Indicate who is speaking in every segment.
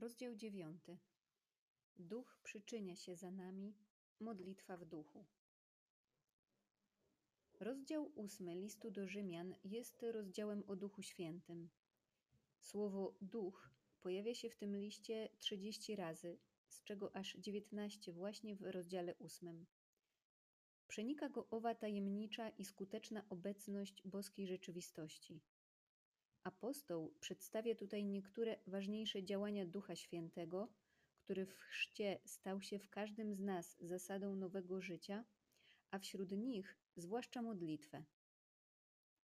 Speaker 1: Rozdział 9. Duch przyczynia się za nami. Modlitwa w duchu. Rozdział 8 listu do Rzymian jest rozdziałem o Duchu Świętym. Słowo duch pojawia się w tym liście 30 razy, z czego aż 19 właśnie w rozdziale 8. Przenika go owa tajemnicza i skuteczna obecność boskiej rzeczywistości. Apostoł przedstawia tutaj niektóre ważniejsze działania Ducha Świętego, który w chrzcie stał się w każdym z nas zasadą nowego życia, a wśród nich zwłaszcza modlitwę.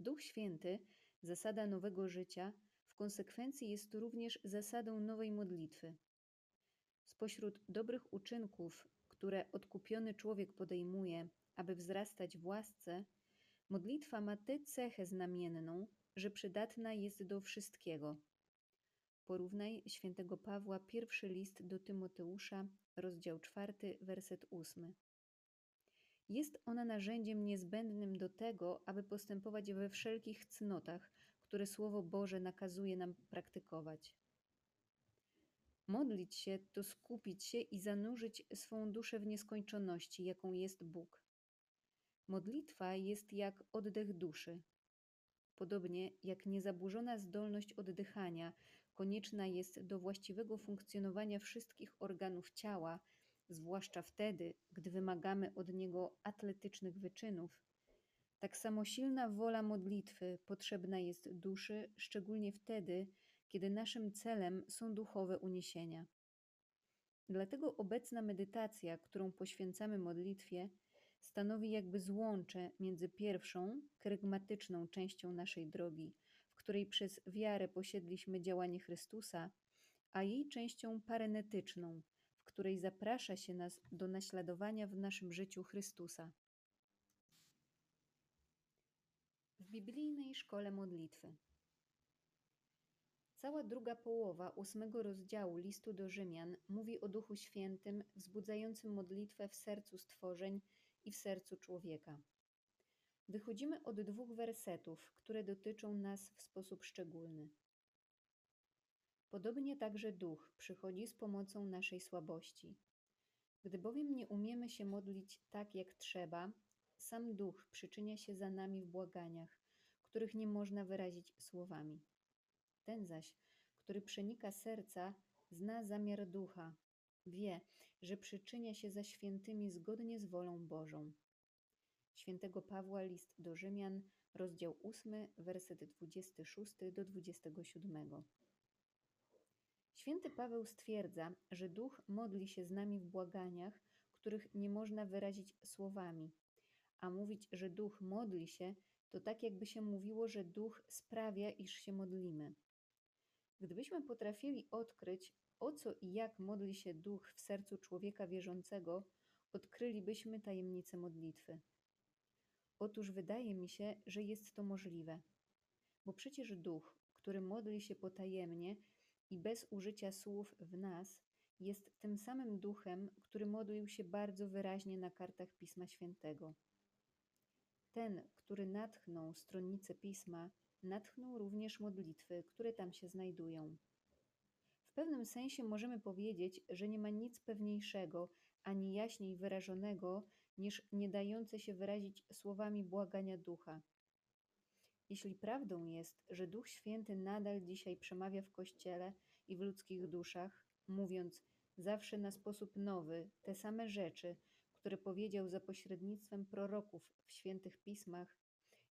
Speaker 1: Duch Święty, zasada nowego życia, w konsekwencji jest również zasadą nowej modlitwy. Spośród dobrych uczynków, które odkupiony człowiek podejmuje, aby wzrastać w łasce, modlitwa ma tę cechę znamienną, że przydatna jest do wszystkiego. Porównaj świętego Pawła, pierwszy list do Tymoteusza, rozdział czwarty, werset ósmy. Jest ona narzędziem niezbędnym do tego, aby postępować we wszelkich cnotach, które Słowo Boże nakazuje nam praktykować. Modlić się to skupić się i zanurzyć swą duszę w nieskończoności, jaką jest Bóg. Modlitwa jest jak oddech duszy. Podobnie jak niezaburzona zdolność oddychania konieczna jest do właściwego funkcjonowania wszystkich organów ciała, zwłaszcza wtedy, gdy wymagamy od niego atletycznych wyczynów, tak samo silna wola modlitwy potrzebna jest duszy, szczególnie wtedy, kiedy naszym celem są duchowe uniesienia. Dlatego obecna medytacja, którą poświęcamy modlitwie, stanowi jakby złącze między pierwszą, kerygmatyczną częścią naszej drogi, w której przez wiarę posiedliśmy działanie Chrystusa, a jej częścią parenetyczną, w której zaprasza się nas do naśladowania w naszym życiu Chrystusa. W biblijnej szkole modlitwy. Cała druga połowa ósmego rozdziału listu do Rzymian mówi o Duchu Świętym wzbudzającym modlitwę w sercu stworzeń i w sercu człowieka. Wychodzimy od dwóch wersetów, które dotyczą nas w sposób szczególny. Podobnie także Duch przychodzi z pomocą naszej słabości. Gdy bowiem nie umiemy się modlić tak, jak trzeba, sam Duch przyczynia się za nami w błaganiach, których nie można wyrazić słowami. Ten zaś, który przenika serca, zna zamiar Ducha, wie, że przyczynia się za świętymi zgodnie z wolą Bożą. Świętego Pawła, list do Rzymian, rozdział 8, werset 26 do 27. Święty Paweł stwierdza, że Duch modli się z nami w błaganiach, których nie można wyrazić słowami, a mówić, że Duch modli się, to tak jakby się mówiło, że Duch sprawia, iż się modlimy. Gdybyśmy potrafili odkryć, o co i jak modli się Duch w sercu człowieka wierzącego, odkrylibyśmy tajemnicę modlitwy. Otóż wydaje mi się, że jest to możliwe, bo przecież Duch, który modli się potajemnie i bez użycia słów w nas, jest tym samym Duchem, który modlił się bardzo wyraźnie na kartach Pisma Świętego. Ten, który natchnął stronnice pisma, natchnął również modlitwy, które tam się znajdują. Pewnym sensie możemy powiedzieć, że nie ma nic pewniejszego ani jaśniej wyrażonego niż nie dające się wyrazić słowami błagania ducha. Jeśli prawdą jest, że Duch Święty nadal dzisiaj przemawia w Kościele i w ludzkich duszach, mówiąc zawsze na sposób nowy te same rzeczy, które powiedział za pośrednictwem proroków w świętych pismach,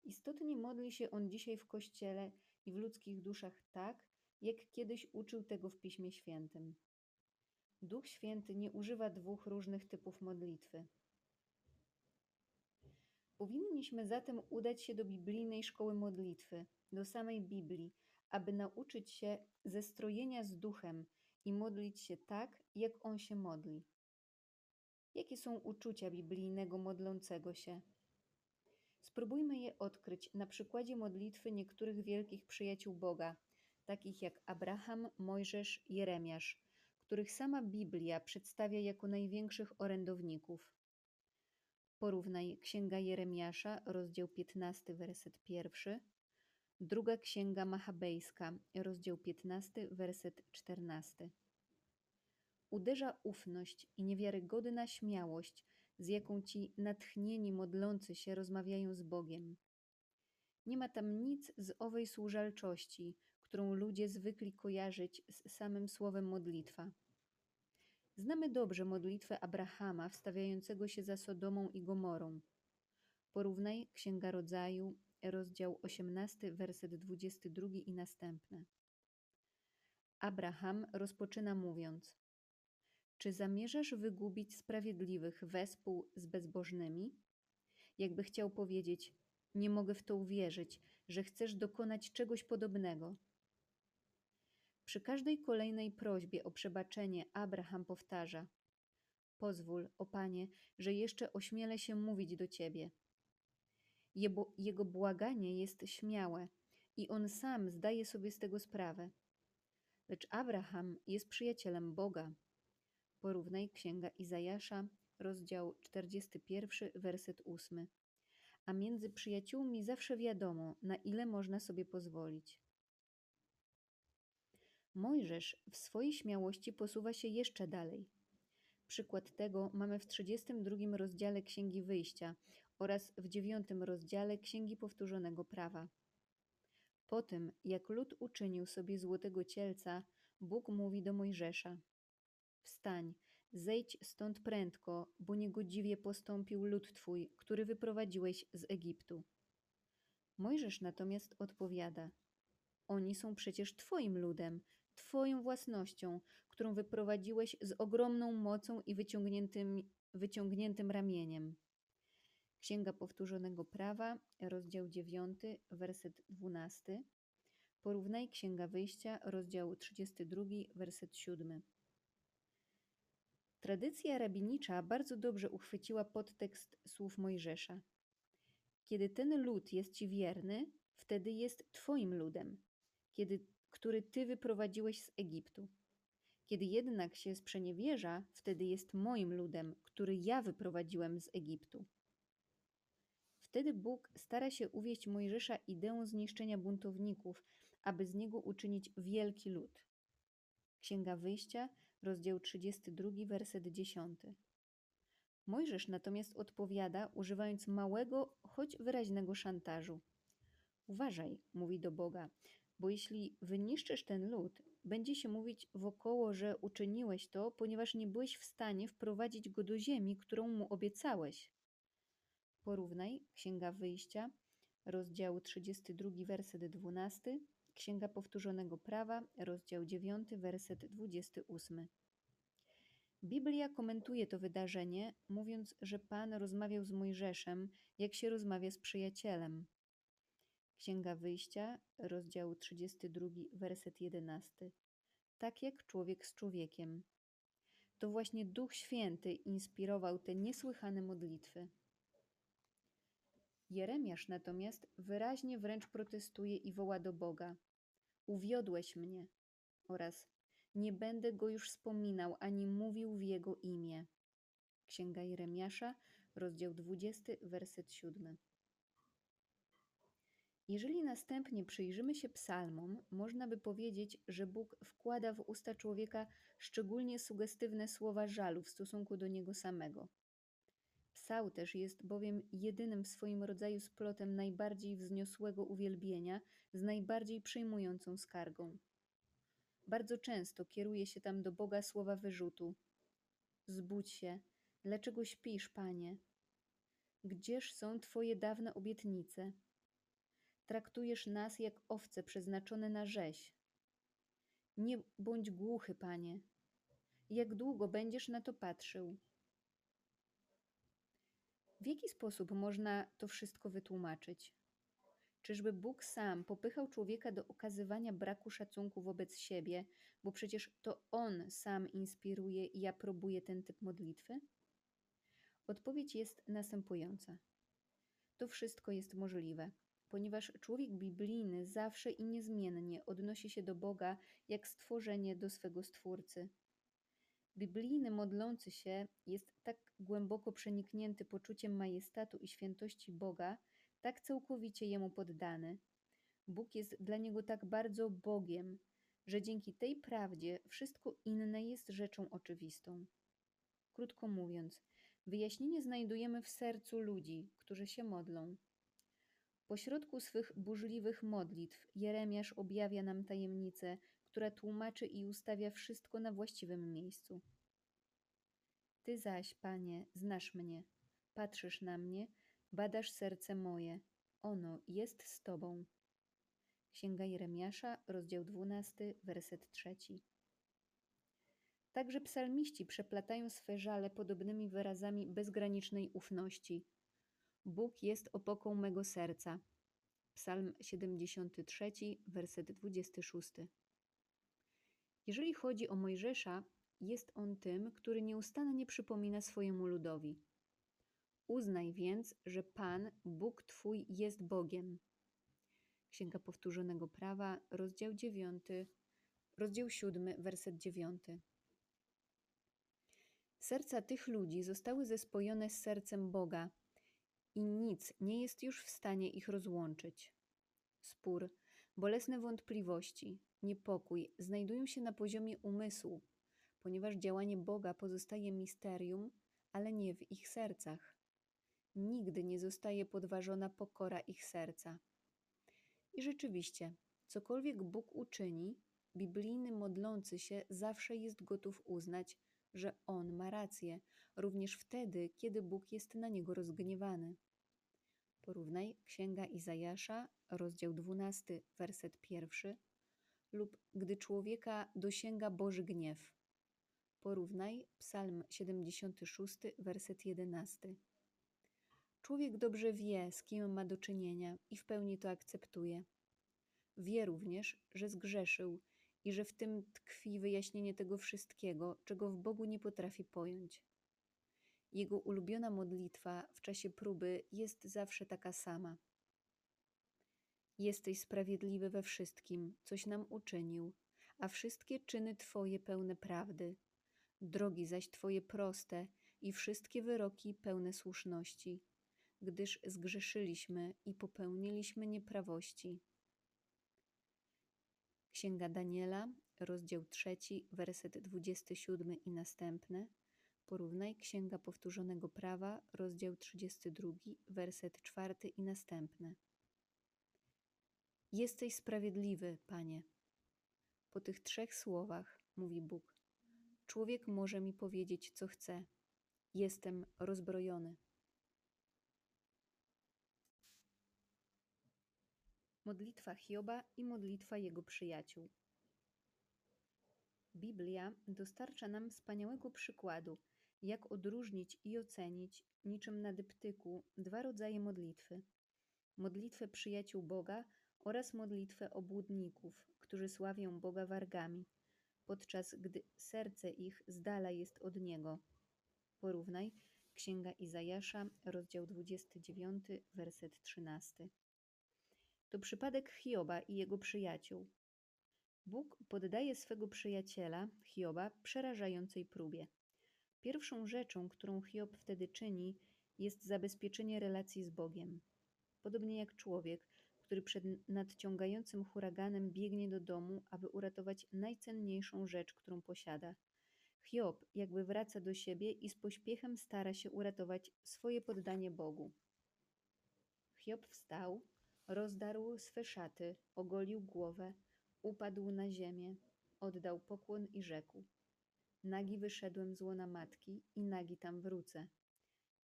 Speaker 1: istotnie modli się on dzisiaj w Kościele i w ludzkich duszach tak, jak kiedyś uczył tego w Piśmie Świętym. Duch Święty nie używa dwóch różnych typów modlitwy. Powinniśmy zatem udać się do biblijnej szkoły modlitwy, do samej Biblii, aby nauczyć się zestrojenia z duchem i modlić się tak, jak on się modli. Jakie są uczucia biblijnego modlącego się? Spróbujmy je odkryć na przykładzie modlitwy niektórych wielkich przyjaciół Boga, takich jak Abraham, Mojżesz, Jeremiasz, których sama Biblia przedstawia jako największych orędowników. Porównaj Księga Jeremiasza, rozdział 15, werset 1, druga Księga Machabejska, rozdział 15, werset 14. uderza ufność i niewiarygodna śmiałość, z jaką ci natchnieni modlący się rozmawiają z Bogiem. Nie ma tam nic z owej służalczości, którą ludzie zwykli kojarzyć z samym słowem modlitwa. Znamy dobrze modlitwę Abrahama wstawiającego się za Sodomą i Gomorą. Porównaj Księga Rodzaju, rozdział 18, werset 22 i następne. Abraham rozpoczyna mówiąc: Czy zamierzasz wygubić sprawiedliwych wespół z bezbożnymi? Jakby chciał powiedzieć: Nie mogę w to uwierzyć, że chcesz dokonać czegoś podobnego. Przy każdej kolejnej prośbie o przebaczenie Abraham powtarza: Pozwól, o Panie, że jeszcze ośmielę się mówić do Ciebie. Jego, jego błaganie jest śmiałe i on sam zdaje sobie z tego sprawę. Lecz Abraham jest przyjacielem Boga. Porównaj Księga Izajasza, rozdział 41, werset 8. A między przyjaciółmi zawsze wiadomo, na ile można sobie pozwolić. Mojżesz w swojej śmiałości posuwa się jeszcze dalej. Przykład tego mamy w 32 rozdziale Księgi Wyjścia oraz w 9 rozdziale Księgi Powtórzonego Prawa. Po tym, jak lud uczynił sobie złotego cielca, Bóg mówi do Mojżesza: Wstań, zejdź stąd prędko, bo niegodziwie postąpił lud twój, który wyprowadziłeś z Egiptu. Mojżesz natomiast odpowiada: Oni są przecież Twoim ludem, Twoją własnością, którą wyprowadziłeś z ogromną mocą i wyciągniętym, wyciągniętym ramieniem. Księga Powtórzonego Prawa, rozdział 9, werset 12. Porównaj Księga Wyjścia, rozdział 32, werset 7. Tradycja rabinicza bardzo dobrze uchwyciła podtekst słów Mojżesza. Kiedy ten lud jest ci wierny, wtedy jest twoim ludem, kiedy, który ty wyprowadziłeś z Egiptu. Kiedy jednak się sprzeniewierza, wtedy jest moim ludem, który ja wyprowadziłem z Egiptu. Wtedy Bóg stara się uwieść Mojżesza ideą zniszczenia buntowników, aby z niego uczynić wielki lud. Księga Wyjścia, rozdział 32, werset 10. Mojżesz natomiast odpowiada, używając małego, choć wyraźnego szantażu. Uważaj, mówi do Boga, bo jeśli wyniszczysz ten lud, będzie się mówić wokoło, że uczyniłeś to, ponieważ nie byłeś w stanie wprowadzić go do ziemi, którą mu obiecałeś. Porównaj Księga Wyjścia, rozdział 32, werset 12, Księga Powtórzonego Prawa, rozdział 9, werset 28. Biblia komentuje to wydarzenie, mówiąc, że Pan rozmawiał z Mojżeszem, jak się rozmawia z przyjacielem. Księga Wyjścia, rozdział 32, werset 11. Tak jak człowiek z człowiekiem. To właśnie Duch Święty inspirował te niesłychane modlitwy. Jeremiasz natomiast wyraźnie wręcz protestuje i woła do Boga: Uwiodłeś mnie oraz nie będę go już wspominał ani mówił w jego imię. Księga Jeremiasza, rozdział 20, werset 7. Jeżeli następnie przyjrzymy się psalmom, można by powiedzieć, że Bóg wkłada w usta człowieka szczególnie sugestywne słowa żalu w stosunku do niego samego. Psałterz jest bowiem jedynym w swoim rodzaju splotem najbardziej wzniosłego uwielbienia z najbardziej przejmującą skargą. Bardzo często kieruje się tam do Boga słowa wyrzutu. Zbudź się, dlaczego śpisz, Panie? Gdzież są Twoje dawne obietnice? Traktujesz nas jak owce przeznaczone na rzeź. Nie bądź głuchy, Panie. Jak długo będziesz na to patrzył? W jaki sposób można to wszystko wytłumaczyć? Czyżby Bóg sam popychał człowieka do okazywania braku szacunku wobec siebie, bo przecież to On sam inspiruje i aprobuje ten typ modlitwy? Odpowiedź jest następująca. To wszystko jest możliwe, ponieważ człowiek biblijny zawsze i niezmiennie odnosi się do Boga jak stworzenie do swego Stwórcy. Biblijny modlący się jest tak głęboko przeniknięty poczuciem majestatu i świętości Boga, tak całkowicie Jemu poddany. Bóg jest dla niego tak bardzo Bogiem, że dzięki tej prawdzie wszystko inne jest rzeczą oczywistą. Krótko mówiąc, wyjaśnienie znajdujemy w sercu ludzi, którzy się modlą. Pośrodku swych burzliwych modlitw Jeremiasz objawia nam tajemnicę, która tłumaczy i ustawia wszystko na właściwym miejscu. Ty zaś, Panie, znasz mnie, patrzysz na mnie, badasz serce moje, ono jest z Tobą. Księga Jeremiasza, rozdział 12, werset 3. Także psalmiści przeplatają swe żale podobnymi wyrazami bezgranicznej ufności. Bóg jest opoką mego serca. Psalm 73, werset 26. Jeżeli chodzi o Mojżesza, jest on tym, który nieustannie przypomina swojemu ludowi. Uznaj więc, że Pan, Bóg Twój, jest Bogiem. Księga Powtórzonego Prawa, rozdział 9, rozdział 7, werset 9. Serca tych ludzi zostały zespojone z sercem Boga i nic nie jest już w stanie ich rozłączyć. Spór, bolesne wątpliwości, niepokój znajdują się na poziomie umysłu, ponieważ działanie Boga pozostaje misterium, ale nie w ich sercach. Nigdy nie zostaje podważona pokora ich serca. I rzeczywiście, cokolwiek Bóg uczyni, biblijny modlący się zawsze jest gotów uznać, że on ma rację, również wtedy, kiedy Bóg jest na niego rozgniewany. Porównaj Księga Izajasza, rozdział 12, werset pierwszy, lub gdy człowieka dosięga Boży gniew. Porównaj Psalm 76, werset 11. Człowiek dobrze wie, z kim ma do czynienia i w pełni to akceptuje. Wie również, że zgrzeszył i że w tym tkwi wyjaśnienie tego wszystkiego, czego w Bogu nie potrafi pojąć. Jego ulubiona modlitwa w czasie próby jest zawsze taka sama. Jesteś sprawiedliwy we wszystkim, coś nam uczynił, a wszystkie czyny Twoje pełne prawdy, drogi zaś Twoje proste i wszystkie wyroki pełne słuszności, gdyż zgrzeszyliśmy i popełniliśmy nieprawości. Księga Daniela, rozdział 3, werset 27 i następne. Porównaj Księga Powtórzonego Prawa, rozdział 32, werset 4 i następne. Jesteś sprawiedliwy, Panie. Po tych trzech słowach, mówi Bóg, człowiek może mi powiedzieć, co chce. Jestem rozbrojony. Modlitwa Hioba i modlitwa jego przyjaciół. Biblia dostarcza nam wspaniałego przykładu, jak odróżnić i ocenić, niczym na dyptyku, dwa rodzaje modlitwy: modlitwę przyjaciół Boga oraz modlitwę obłudników, którzy sławią Boga wargami, podczas gdy serce ich z dala jest od Niego. Porównaj Księga Izajasza, rozdział 29, werset 13 to przypadek Hioba i jego przyjaciół. Bóg poddaje swego przyjaciela, Hioba, przerażającej próbie. Pierwszą rzeczą, którą Hiob wtedy czyni, jest zabezpieczenie relacji z Bogiem. Podobnie jak człowiek, który przed nadciągającym huraganem biegnie do domu, aby uratować najcenniejszą rzecz, którą posiada. Hiob jakby wraca do siebie i z pośpiechem stara się uratować swoje poddanie Bogu. Hiob wstał, Rozdarł swe szaty, ogolił głowę, upadł na ziemię, oddał pokłon i rzekł: Nagi wyszedłem z łona matki i nagi tam wrócę.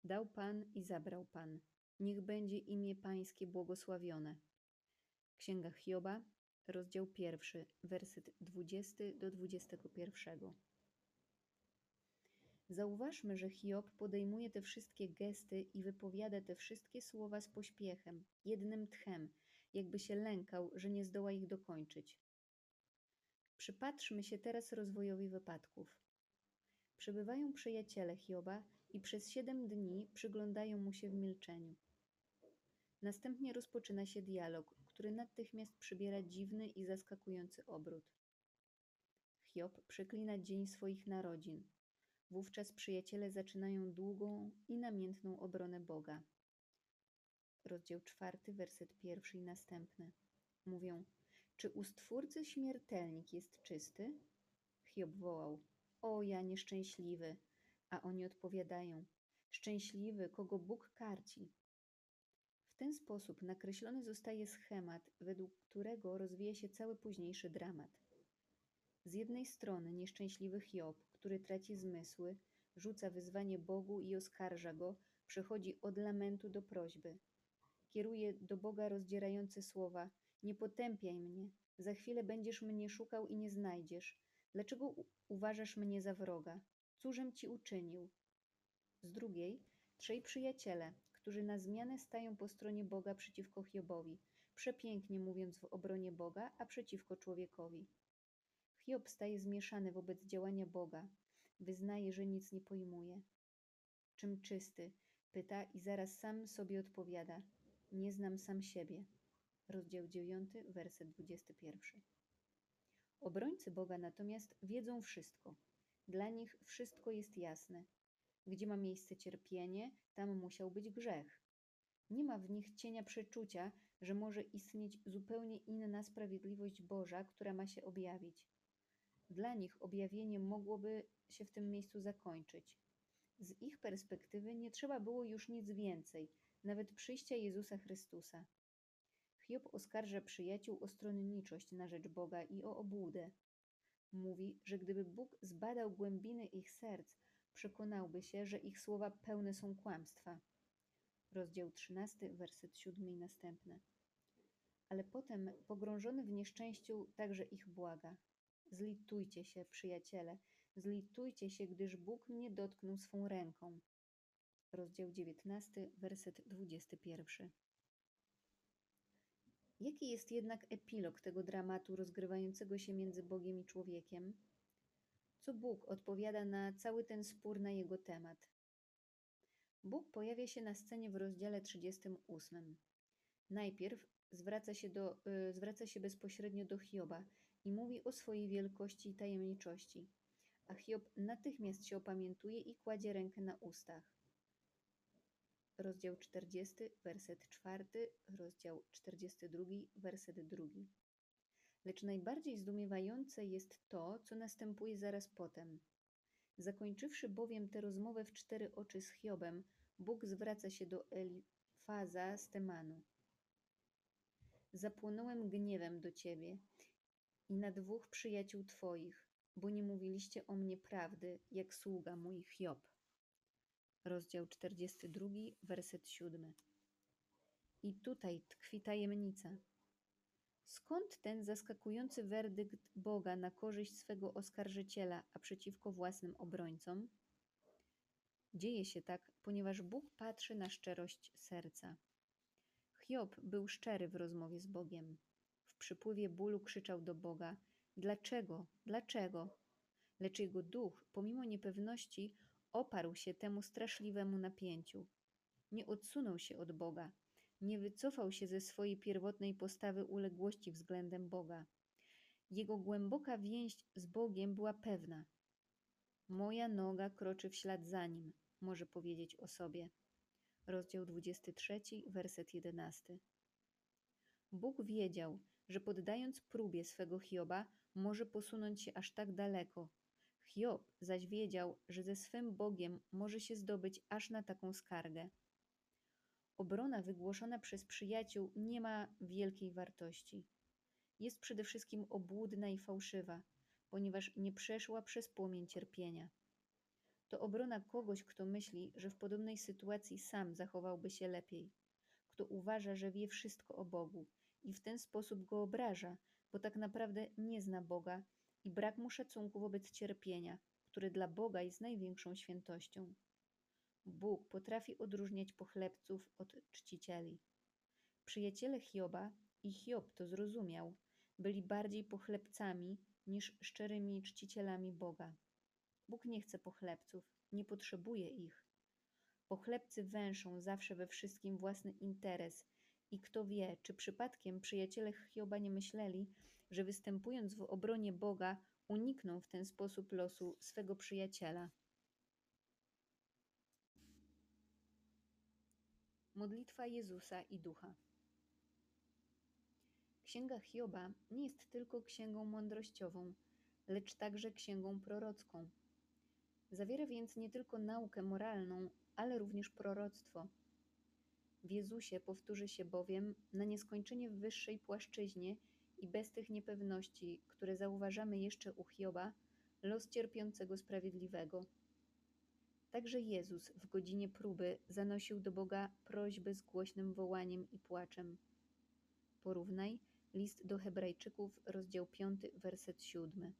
Speaker 1: Dał Pan i zabrał Pan. Niech będzie imię Pańskie błogosławione. Księga Hioba, rozdział pierwszy, werset 20 do 21. Zauważmy, że Hiob podejmuje te wszystkie gesty i wypowiada te wszystkie słowa z pośpiechem, jednym tchem, jakby się lękał, że nie zdoła ich dokończyć. Przypatrzmy się teraz rozwojowi wypadków. Przybywają przyjaciele Hioba i przez siedem dni przyglądają mu się w milczeniu. Następnie rozpoczyna się dialog, który natychmiast przybiera dziwny i zaskakujący obrót. Hiob przeklina dzień swoich narodzin – Wówczas przyjaciele zaczynają długą i namiętną obronę Boga. Rozdział czwarty, werset pierwszy i następny. Mówią: Czy u Stwórcy śmiertelnik jest czysty? Hiob wołał: O, ja nieszczęśliwy! A oni odpowiadają: Szczęśliwy, kogo Bóg karci. W ten sposób nakreślony zostaje schemat, według którego rozwija się cały późniejszy dramat. Z jednej strony nieszczęśliwy Hiob, który traci zmysły, rzuca wyzwanie Bogu i oskarża go, przechodzi od lamentu do prośby. Kieruje do Boga rozdzierające słowa: Nie potępiaj mnie, za chwilę będziesz mnie szukał i nie znajdziesz. Dlaczego uważasz mnie za wroga? Cóżem ci uczynił? Z drugiej, trzej przyjaciele, którzy na zmianę stają po stronie Boga przeciwko Hiobowi, przepięknie mówiąc w obronie Boga, a przeciwko człowiekowi. Hiob staje zmieszany wobec działania Boga, wyznaje, że nic nie pojmuje. Czym czysty? Pyta i zaraz sam sobie odpowiada. Nie znam sam siebie. Rozdział 9, werset 21. Obrońcy Boga natomiast wiedzą wszystko. Dla nich wszystko jest jasne. Gdzie ma miejsce cierpienie, tam musiał być grzech. Nie ma w nich cienia przeczucia, że może istnieć zupełnie inna sprawiedliwość Boża, która ma się objawić. Dla nich objawienie mogłoby się w tym miejscu zakończyć. Z ich perspektywy nie trzeba było już nic więcej, nawet przyjścia Jezusa Chrystusa. Hiob oskarża przyjaciół o stronniczość na rzecz Boga i o obłudę. Mówi, że gdyby Bóg zbadał głębiny ich serc, przekonałby się, że ich słowa pełne są kłamstwa. Rozdział 13, werset 7 i następne. Ale potem, pogrążony w nieszczęściu, także ich błaga. Zlitujcie się, przyjaciele, zlitujcie się, gdyż Bóg mnie dotknął swą ręką. Rozdział 19, werset 21. Jaki jest jednak epilog tego dramatu rozgrywającego się między Bogiem i człowiekiem? Co Bóg odpowiada na cały ten spór na jego temat? Bóg pojawia się na scenie w rozdziale 38. Najpierw zwraca się, do, y, zwraca się bezpośrednio do Hioba i mówi o swojej wielkości i tajemniczości, a Hiob natychmiast się opamiętuje i kładzie rękę na ustach. Rozdział 40, werset 4, rozdział 42, werset 2. Lecz najbardziej zdumiewające jest to, co następuje zaraz potem. Zakończywszy bowiem tę rozmowę w cztery oczy z Hiobem, Bóg zwraca się do Elifaza z Temanu. Zapłonąłem gniewem do ciebie i na dwóch przyjaciół twoich, bo nie mówiliście o mnie prawdy, jak sługa mój Hiob. Rozdział 42, werset 7. I tutaj tkwi tajemnica. Skąd ten zaskakujący werdykt Boga na korzyść swego oskarżyciela, a przeciwko własnym obrońcom? Dzieje się tak, ponieważ Bóg patrzy na szczerość serca. Hiob był szczery w rozmowie z Bogiem. W przypływie bólu krzyczał do Boga: Dlaczego? Dlaczego? Lecz jego duch, pomimo niepewności, oparł się temu straszliwemu napięciu. Nie odsunął się od Boga, nie wycofał się ze swojej pierwotnej postawy uległości względem Boga. Jego głęboka więź z Bogiem była pewna. Moja noga kroczy w ślad za nim, może powiedzieć o sobie. Rozdział 23, werset 11. Bóg wiedział, że poddając próbie swego Hioba, może posunąć się aż tak daleko. Hiob zaś wiedział, że ze swym Bogiem może się zdobyć aż na taką skargę. Obrona wygłoszona przez przyjaciół nie ma wielkiej wartości. Jest przede wszystkim obłudna i fałszywa, ponieważ nie przeszła przez płomień cierpienia. To obrona kogoś, kto myśli, że w podobnej sytuacji sam zachowałby się lepiej, kto uważa, że wie wszystko o Bogu i w ten sposób go obraża, bo tak naprawdę nie zna Boga i brak mu szacunku wobec cierpienia, które dla Boga jest największą świętością. Bóg potrafi odróżniać pochlebców od czcicieli. Przyjaciele Hioba i Hiob to zrozumiał, byli bardziej pochlebcami niż szczerymi czcicielami Boga. Bóg nie chce pochlebców, nie potrzebuje ich. Pochlebcy węszą zawsze we wszystkim własny interes i kto wie, czy przypadkiem przyjaciele Hioba nie myśleli, że występując w obronie Boga, unikną w ten sposób losu swego przyjaciela. Modlitwa Jezusa i Ducha. Księga Hioba nie jest tylko księgą mądrościową, lecz także księgą prorocką. Zawiera więc nie tylko naukę moralną, ale również proroctwo. W Jezusie powtórzy się bowiem na nieskończenie wyższej płaszczyźnie i bez tych niepewności, które zauważamy jeszcze u Hioba, los cierpiącego sprawiedliwego. Także Jezus w godzinie próby zanosił do Boga prośby z głośnym wołaniem i płaczem. Porównaj list do Hebrajczyków, rozdział 5, werset 7.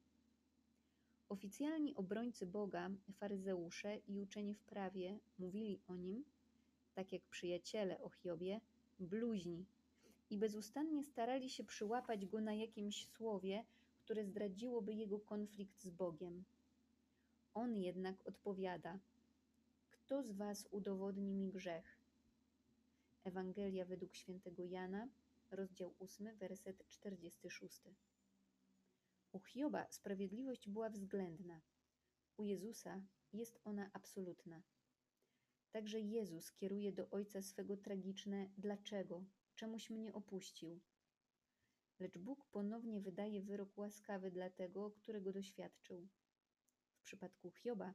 Speaker 1: Oficjalni obrońcy Boga, faryzeusze i uczeni w prawie mówili o nim, tak jak przyjaciele o Hiobie, bluźni i bezustannie starali się przyłapać go na jakimś słowie, które zdradziłoby jego konflikt z Bogiem. On jednak odpowiada: Kto z was udowodni mi grzech? Ewangelia według świętego Jana, rozdział 8, werset 46. U Hioba sprawiedliwość była względna, u Jezusa jest ona absolutna. Także Jezus kieruje do Ojca swego tragiczne dlaczego, czemuś mnie opuścił. Lecz Bóg ponownie wydaje wyrok łaskawy dla tego, którego doświadczył. W przypadku Hioba,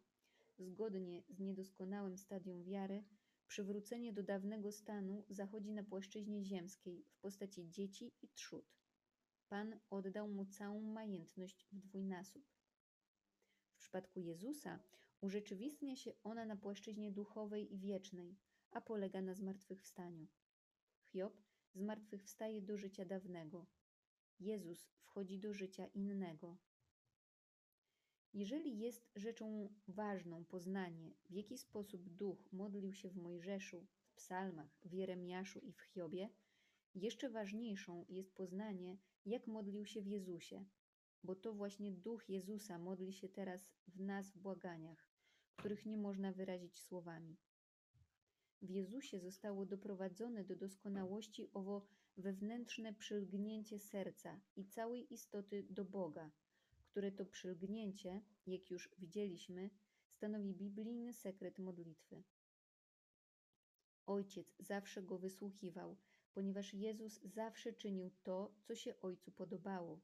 Speaker 1: zgodnie z niedoskonałym stadium wiary, przywrócenie do dawnego stanu zachodzi na płaszczyźnie ziemskiej w postaci dzieci i trzód. Pan oddał mu całą majętność w dwójnasób. W przypadku Jezusa urzeczywistnia się ona na płaszczyźnie duchowej i wiecznej, a polega na zmartwychwstaniu. Hiob zmartwychwstaje do życia dawnego. Jezus wchodzi do życia innego. Jeżeli jest rzeczą ważną poznanie, w jaki sposób duch modlił się w Mojżeszu, w psalmach, w Jeremiaszu i w Hiobie, jeszcze ważniejszą jest poznanie, jak modlił się w Jezusie, bo to właśnie duch Jezusa modli się teraz w nas w błaganiach, których nie można wyrazić słowami. W Jezusie zostało doprowadzone do doskonałości owo wewnętrzne przylgnięcie serca i całej istoty do Boga, które to przylgnięcie, jak już widzieliśmy, stanowi biblijny sekret modlitwy. Ojciec zawsze go wysłuchiwał, ponieważ Jezus zawsze czynił to, co się Ojcu podobało.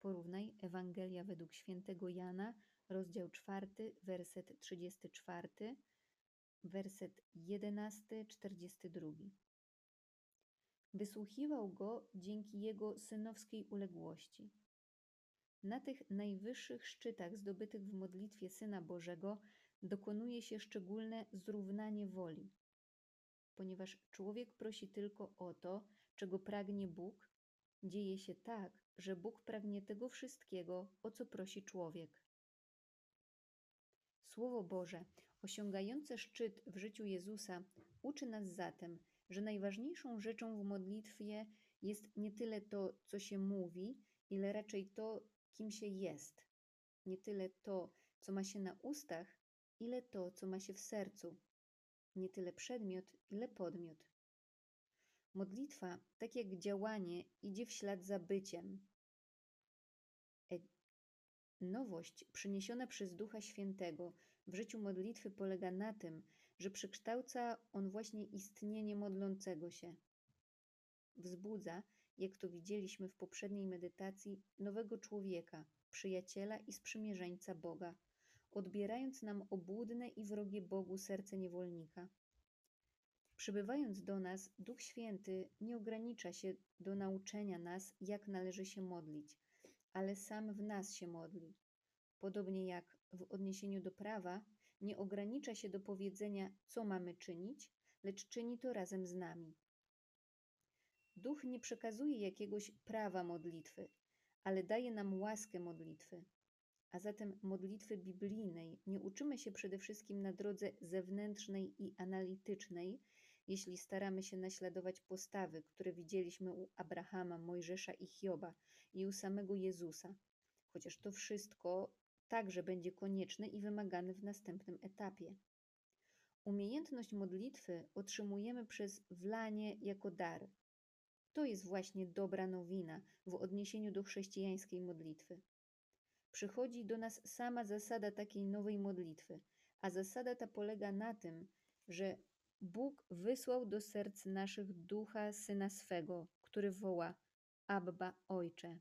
Speaker 1: Porównaj Ewangelia według świętego Jana, rozdział 4, werset 34, werset 11, 42. Wysłuchiwał go dzięki jego synowskiej uległości. Na tych najwyższych szczytach zdobytych w modlitwie Syna Bożego dokonuje się szczególne zrównanie woli. Ponieważ człowiek prosi tylko o to, czego pragnie Bóg, dzieje się tak, że Bóg pragnie tego wszystkiego, o co prosi człowiek. Słowo Boże, osiągające szczyt w życiu Jezusa, uczy nas zatem, że najważniejszą rzeczą w modlitwie jest nie tyle to, co się mówi, ile raczej to, kim się jest. Nie tyle to, co ma się na ustach, ile to, co ma się w sercu. Nie tyle przedmiot, ile podmiot. Modlitwa, tak jak działanie, idzie w ślad za byciem. E Nowość przyniesiona przez Ducha Świętego w życiu modlitwy polega na tym, że przekształca on właśnie istnienie modlącego się. Wzbudza, jak to widzieliśmy w poprzedniej medytacji, nowego człowieka, przyjaciela i sprzymierzeńca Boga, odbierając nam obłudne i wrogie Bogu serce niewolnika. Przybywając do nas, Duch Święty nie ogranicza się do nauczenia nas, jak należy się modlić, ale sam w nas się modli. Podobnie jak w odniesieniu do prawa, nie ogranicza się do powiedzenia, co mamy czynić, lecz czyni to razem z nami. Duch nie przekazuje jakiegoś prawa modlitwy, ale daje nam łaskę modlitwy. A zatem modlitwy biblijnej nie uczymy się przede wszystkim na drodze zewnętrznej i analitycznej, jeśli staramy się naśladować postawy, które widzieliśmy u Abrahama, Mojżesza i Hioba i u samego Jezusa, chociaż to wszystko także będzie konieczne i wymagane w następnym etapie. Umiejętność modlitwy otrzymujemy przez wlanie jako dar. To jest właśnie dobra nowina w odniesieniu do chrześcijańskiej modlitwy. Przychodzi do nas sama zasada takiej nowej modlitwy, a zasada ta polega na tym, że Bóg wysłał do serc naszych ducha syna swego, który woła: Abba, Ojcze.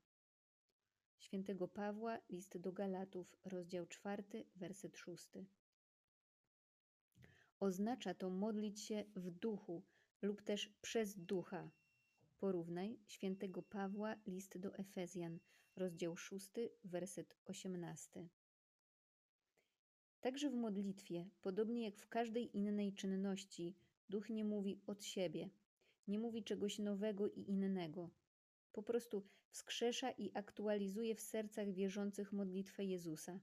Speaker 1: Świętego Pawła, list do Galatów, rozdział 4, werset 6. Oznacza to modlić się w duchu lub też przez ducha. Porównaj świętego Pawła, list do Efezjan, rozdział 6, werset 18. Także w modlitwie, podobnie jak w każdej innej czynności, duch nie mówi od siebie, nie mówi czegoś nowego i innego. Po prostu wskrzesza i aktualizuje w sercach wierzących modlitwę Jezusa.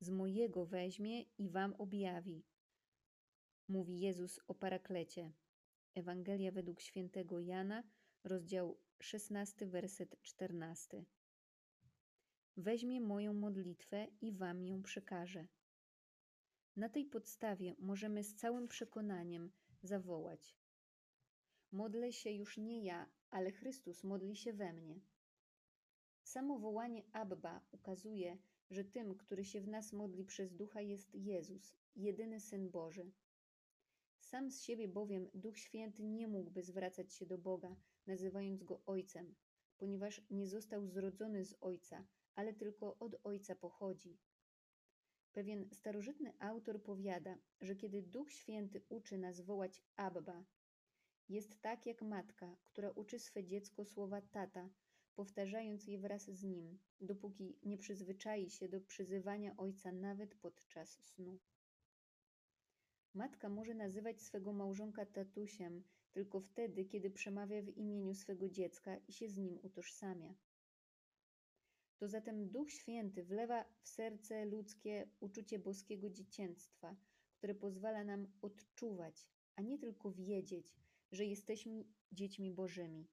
Speaker 1: Z mojego weźmie i wam objawi, mówi Jezus o paraklecie. Ewangelia według świętego Jana, rozdział 16, werset 14. Weźmie moją modlitwę i wam ją przekaże. Na tej podstawie możemy z całym przekonaniem zawołać: Modlę się już nie ja, ale Chrystus modli się we mnie. Samo wołanie Abba ukazuje, że tym, który się w nas modli przez ducha, jest Jezus, jedyny Syn Boży. Sam z siebie bowiem Duch Święty nie mógłby zwracać się do Boga, nazywając go Ojcem, ponieważ nie został zrodzony z Ojca, ale tylko od Ojca pochodzi. Pewien starożytny autor powiada, że kiedy Duch Święty uczy nas wołać Abba, jest tak jak matka, która uczy swe dziecko słowa tata, powtarzając je wraz z nim, dopóki nie przyzwyczai się do przyzywania ojca nawet podczas snu. Matka może nazywać swego małżonka tatusiem tylko wtedy, kiedy przemawia w imieniu swego dziecka i się z nim utożsamia. To zatem Duch Święty wlewa w serce ludzkie uczucie boskiego dziecięctwa, które pozwala nam odczuwać, a nie tylko wiedzieć, że jesteśmy dziećmi Bożymi.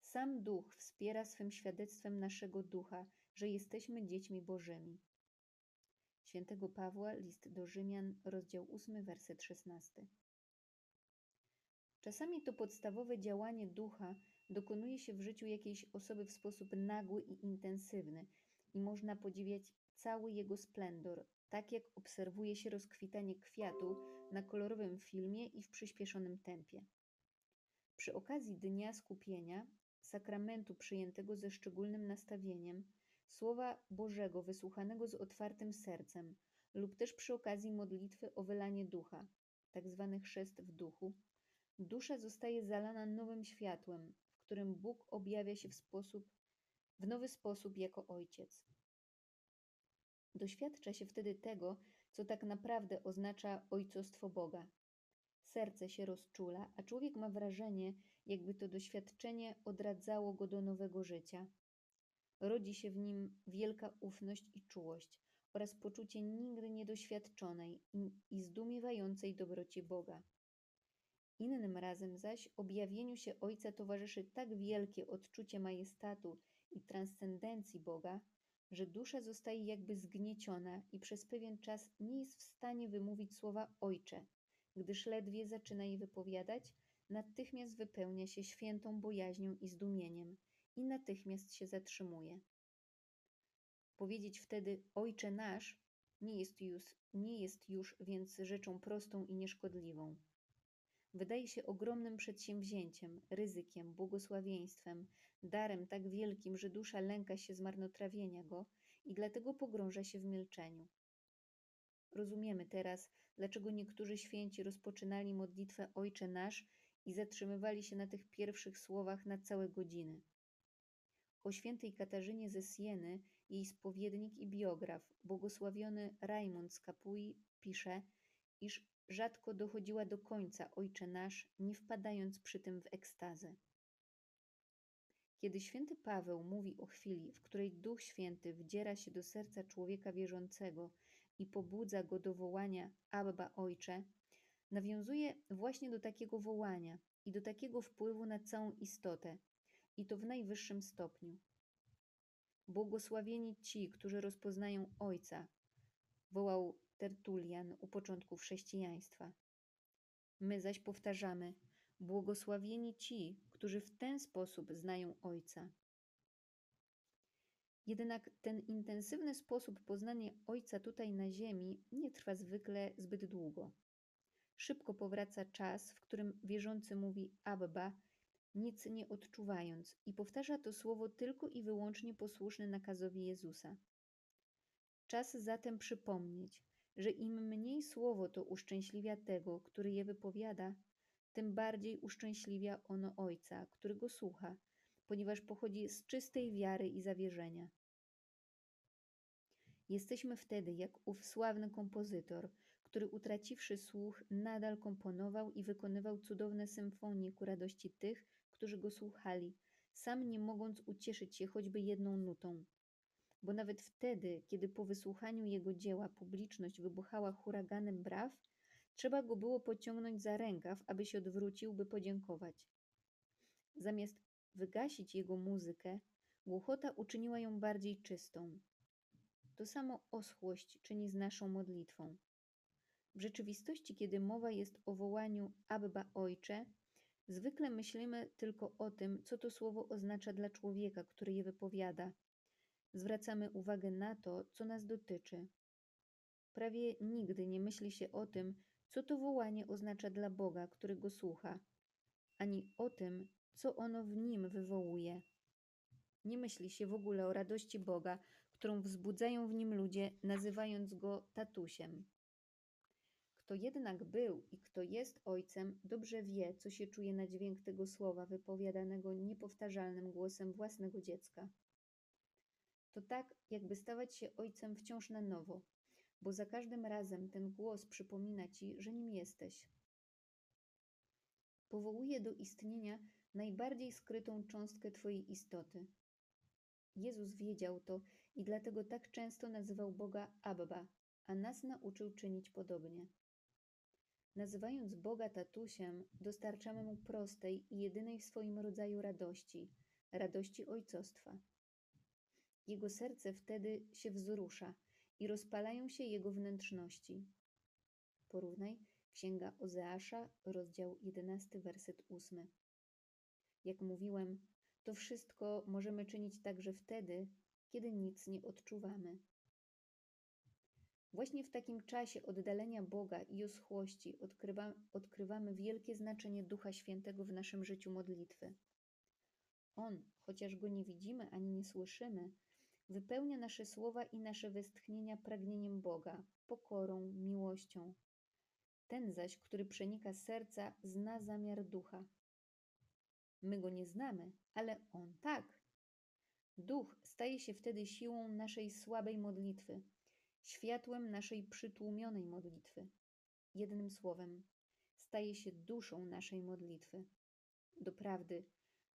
Speaker 1: Sam Duch wspiera swym świadectwem naszego ducha, że jesteśmy dziećmi Bożymi. Świętego Pawła, list do Rzymian, rozdział 8, werset 16. Czasami to podstawowe działanie ducha dokonuje się w życiu jakiejś osoby w sposób nagły i intensywny i można podziwiać cały jego splendor, tak jak obserwuje się rozkwitanie kwiatu na kolorowym filmie i w przyspieszonym tempie. Przy okazji Dnia Skupienia, sakramentu przyjętego ze szczególnym nastawieniem, Słowa Bożego wysłuchanego z otwartym sercem lub też przy okazji modlitwy o wylanie ducha, tak zwany chrzest w duchu, dusza zostaje zalana nowym światłem, w którym Bóg objawia się w sposób, w nowy sposób jako Ojciec. Doświadcza się wtedy tego, co tak naprawdę oznacza ojcostwo Boga. Serce się rozczula, a człowiek ma wrażenie, jakby to doświadczenie odradzało go do nowego życia. Rodzi się w nim wielka ufność i czułość oraz poczucie nigdy niedoświadczonej i zdumiewającej dobroci Boga. Innym razem zaś objawieniu się Ojca towarzyszy tak wielkie odczucie majestatu i transcendencji Boga, że dusza zostaje jakby zgnieciona i przez pewien czas nie jest w stanie wymówić słowa Ojcze, gdyż ledwie zaczyna je wypowiadać, natychmiast wypełnia się świętą bojaźnią i zdumieniem i natychmiast się zatrzymuje. Powiedzieć wtedy Ojcze nasz nie jest już, nie jest już więc rzeczą prostą i nieszkodliwą. Wydaje się ogromnym przedsięwzięciem, ryzykiem, błogosławieństwem, darem tak wielkim, że dusza lęka się zmarnotrawienia go i dlatego pogrąża się w milczeniu. Rozumiemy teraz, dlaczego niektórzy święci rozpoczynali modlitwę Ojcze Nasz i zatrzymywali się na tych pierwszych słowach na całe godziny. O świętej Katarzynie ze Sieny jej spowiednik i biograf, błogosławiony Raimund z Capui, pisze, iż rzadko dochodziła do końca Ojcze Nasz, nie wpadając przy tym w ekstazę. Kiedy święty Paweł mówi o chwili, w której Duch Święty wdziera się do serca człowieka wierzącego i pobudza go do wołania Abba Ojcze, nawiązuje właśnie do takiego wołania i do takiego wpływu na całą istotę, i to w najwyższym stopniu. Błogosławieni ci, którzy rozpoznają Ojca, wołał Tertulian u początków chrześcijaństwa. My zaś powtarzamy: Błogosławieni ci, którzy w ten sposób znają Ojca. Jednak ten intensywny sposób poznania Ojca tutaj na ziemi nie trwa zwykle zbyt długo. Szybko powraca czas, w którym wierzący mówi Abba nic nie odczuwając, i powtarza to słowo tylko i wyłącznie posłuszny nakazowi Jezusa. Czas zatem przypomnieć, że im mniej słowo to uszczęśliwia tego, który je wypowiada, tym bardziej uszczęśliwia ono Ojca, który go słucha, ponieważ pochodzi z czystej wiary i zawierzenia. Jesteśmy wtedy jak ów sławny kompozytor, który utraciwszy słuch, nadal komponował i wykonywał cudowne symfonie ku radości tych, którzy go słuchali, sam nie mogąc ucieszyć się choćby jedną nutą. Bo nawet wtedy, kiedy po wysłuchaniu jego dzieła publiczność wybuchała huraganem braw, trzeba go było pociągnąć za rękaw, aby się odwrócił, by podziękować. Zamiast wygasić jego muzykę, głuchota uczyniła ją bardziej czystą. To samo oschłość czyni z naszą modlitwą. W rzeczywistości, kiedy mowa jest o wołaniu Abba Ojcze, zwykle myślimy tylko o tym, co to słowo oznacza dla człowieka, który je wypowiada. Zwracamy uwagę na to, co nas dotyczy. Prawie nigdy nie myśli się o tym, co to wołanie oznacza dla Boga, który go słucha, ani o tym, co ono w nim wywołuje. Nie myśli się w ogóle o radości Boga, którą wzbudzają w nim ludzie, nazywając go tatusiem. Kto jednak był i kto jest ojcem, dobrze wie, co się czuje na dźwięk tego słowa wypowiadanego niepowtarzalnym głosem własnego dziecka. To tak, jakby stawać się ojcem wciąż na nowo, bo za każdym razem ten głos przypomina ci, że nim jesteś. Powołuje do istnienia najbardziej skrytą cząstkę Twojej istoty. Jezus wiedział to i dlatego tak często nazywał Boga Abba, a nas nauczył czynić podobnie. Nazywając Boga tatusiem, dostarczamy mu prostej i jedynej w swoim rodzaju radości radości ojcostwa. Jego serce wtedy się wzrusza i rozpalają się jego wnętrzności. Porównaj Księga Ozeasza, rozdział 11, werset 8. Jak mówiłem, to wszystko możemy czynić także wtedy, kiedy nic nie odczuwamy. Właśnie w takim czasie oddalenia Boga i oschłości odkrywa, odkrywamy wielkie znaczenie Ducha Świętego w naszym życiu modlitwy. On, chociaż go nie widzimy ani nie słyszymy, wypełnia nasze słowa i nasze westchnienia pragnieniem Boga, pokorą, miłością. Ten zaś, który przenika serca, zna zamiar ducha. My go nie znamy, ale on tak. Duch staje się wtedy siłą naszej słabej modlitwy, światłem naszej przytłumionej modlitwy. Jednym słowem, staje się duszą naszej modlitwy. Doprawdy,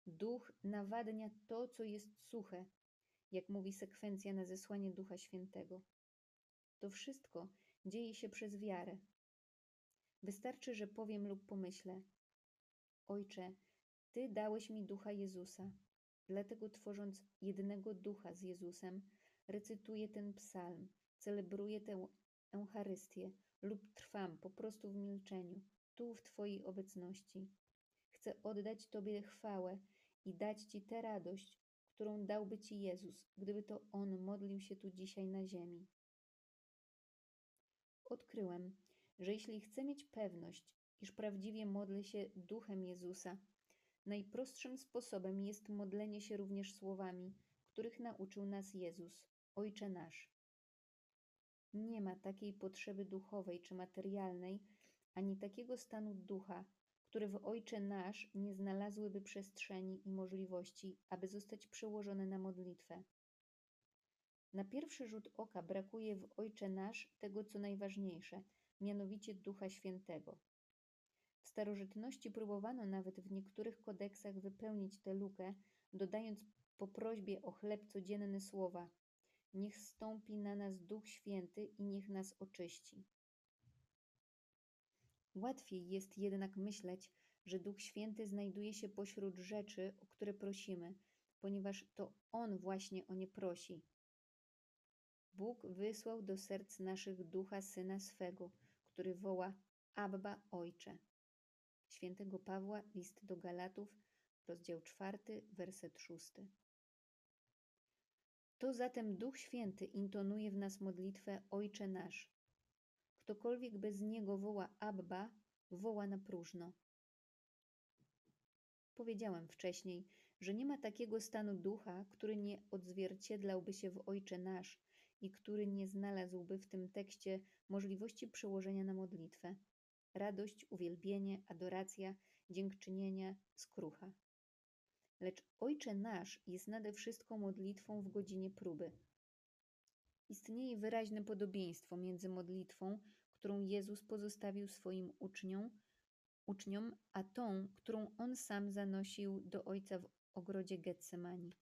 Speaker 1: duch nawadnia to, co jest suche, jak mówi sekwencja na zesłanie Ducha Świętego. To wszystko dzieje się przez wiarę. Wystarczy, że powiem lub pomyślę: Ojcze, Ty dałeś mi ducha Jezusa, dlatego tworząc jednego ducha z Jezusem, recytuję ten psalm, celebruję tę Eucharystię lub trwam po prostu w milczeniu, tu w Twojej obecności. Chcę oddać Tobie chwałę i dać Ci tę radość, którą dałby Ci Jezus, gdyby to On modlił się tu dzisiaj na ziemi. Odkryłem, że jeśli chcę mieć pewność, iż prawdziwie modlę się duchem Jezusa, najprostszym sposobem jest modlenie się również słowami, których nauczył nas Jezus, Ojcze nasz. Nie ma takiej potrzeby duchowej czy materialnej, ani takiego stanu ducha, które w Ojcze nasz nie znalazłyby przestrzeni i możliwości, aby zostać przełożone na modlitwę. Na pierwszy rzut oka brakuje w Ojcze nasz tego, co najważniejsze, mianowicie Ducha Świętego. W starożytności próbowano nawet w niektórych kodeksach wypełnić tę lukę, dodając po prośbie o chleb codzienny słowa: Niech stąpi na nas Duch Święty i niech nas oczyści. Łatwiej jest jednak myśleć, że Duch Święty znajduje się pośród rzeczy, o które prosimy, ponieważ to On właśnie o nie prosi. Bóg wysłał do serc naszych ducha Syna swego, który woła Abba Ojcze. Świętego Pawła, list do Galatów, rozdział czwarty, werset szósty. To zatem Duch Święty intonuje w nas modlitwę Ojcze nasz. Ktokolwiek bez Niego woła Abba, woła na próżno. Powiedziałem wcześniej, że nie ma takiego stanu ducha, który nie odzwierciedlałby się w Ojcze Nasz i który nie znalazłby w tym tekście możliwości przełożenia na modlitwę. Radość, uwielbienie, adoracja, dziękczynienie, skrucha. Lecz Ojcze Nasz jest nade wszystko modlitwą w godzinie próby. Istnieje wyraźne podobieństwo między modlitwą, którą Jezus pozostawił swoim uczniom, uczniom, a tą, którą on sam zanosił do Ojca w ogrodzie Getsemani.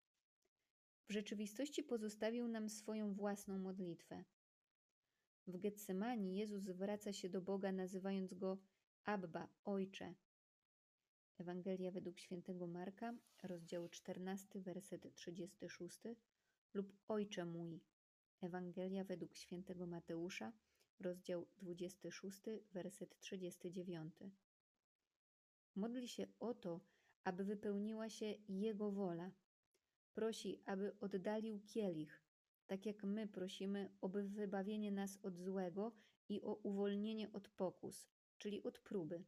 Speaker 1: W rzeczywistości pozostawił nam swoją własną modlitwę. W Getsemani Jezus zwraca się do Boga, nazywając go Abba, Ojcze. Ewangelia według świętego Marka, rozdział 14, werset 36 lub Ojcze mój. Ewangelia według świętego Mateusza, rozdział 26, werset 39. Modli się o to, aby wypełniła się Jego wola. Prosi, aby oddalił kielich, tak jak my prosimy o wybawienie nas od złego i o uwolnienie od pokus, czyli od próby.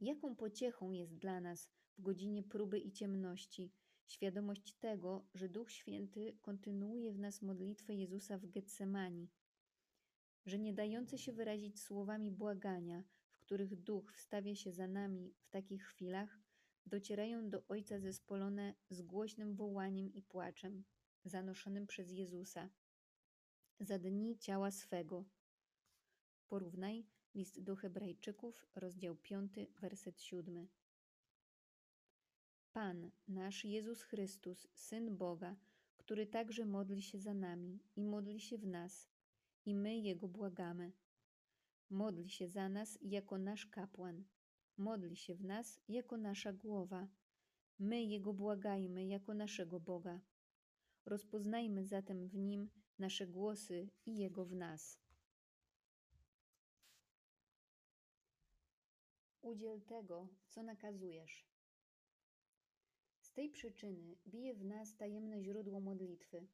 Speaker 1: Jaką pociechą jest dla nas w godzinie próby i ciemności świadomość tego, że Duch Święty kontynuuje w nas modlitwę Jezusa w Getsemani, że nie dające się wyrazić słowami błagania, w których Duch wstawia się za nami w takich chwilach, docierają do Ojca zespolone z głośnym wołaniem i płaczem, zanoszonym przez Jezusa za dni ciała swego. Porównaj list do Hebrajczyków, rozdział 5, werset 7. Pan, nasz Jezus Chrystus, Syn Boga, który także modli się za nami i modli się w nas, i my Jego błagamy. Modli się za nas jako nasz kapłan, modli się w nas jako nasza głowa. My Jego błagajmy jako naszego Boga. Rozpoznajmy zatem w Nim nasze głosy i Jego w nas. Udziel tego, co nakazujesz. Tej przyczyny bije w nas tajemne źródło modlitwy.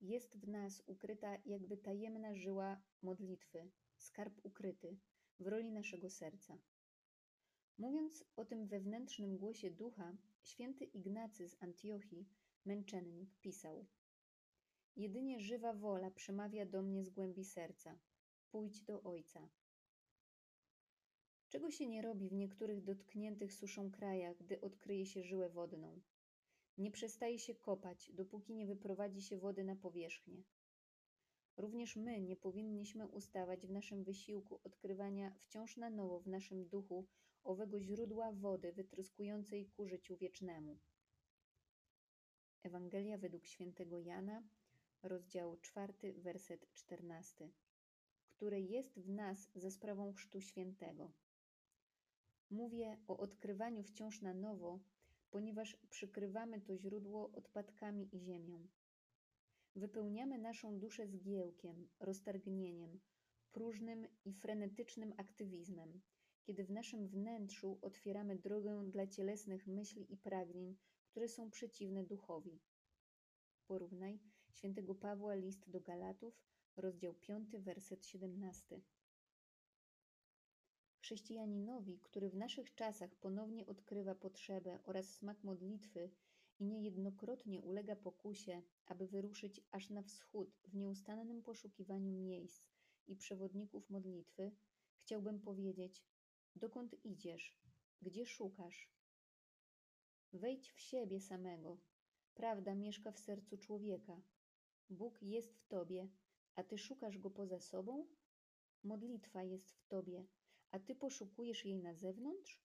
Speaker 1: Jest w nas ukryta jakby tajemna żyła modlitwy, skarb ukryty w roli naszego serca. Mówiąc o tym wewnętrznym głosie ducha, święty Ignacy z Antiochii, męczennik, pisał: Jedynie żywa wola przemawia do mnie z głębi serca. Pójdź do Ojca. Czego się nie robi w niektórych dotkniętych suszą krajach, gdy odkryje się żyłę wodną? Nie przestaje się kopać, dopóki nie wyprowadzi się wody na powierzchnię. Również my nie powinniśmy ustawać w naszym wysiłku odkrywania wciąż na nowo w naszym duchu owego źródła wody wytryskującej ku życiu wiecznemu. Ewangelia według świętego Jana, rozdział 4, werset 14, które jest w nas za sprawą Chrztu Świętego. Mówię o odkrywaniu wciąż na nowo, ponieważ przykrywamy to źródło odpadkami i ziemią. Wypełniamy naszą duszę zgiełkiem, roztargnieniem, próżnym i frenetycznym aktywizmem, kiedy w naszym wnętrzu otwieramy drogę dla cielesnych myśli i pragnień, które są przeciwne duchowi. Porównaj świętego Pawła list do Galatów, rozdział 5, werset 17. Chrześcijaninowi, który w naszych czasach ponownie odkrywa potrzebę oraz smak modlitwy i niejednokrotnie ulega pokusie, aby wyruszyć aż na wschód w nieustannym poszukiwaniu miejsc i przewodników modlitwy, chciałbym powiedzieć: dokąd idziesz, gdzie szukasz? Wejdź w siebie samego. Prawda mieszka w sercu człowieka. Bóg jest w tobie, a ty szukasz go poza sobą? Modlitwa jest w tobie, a ty poszukujesz jej na zewnątrz?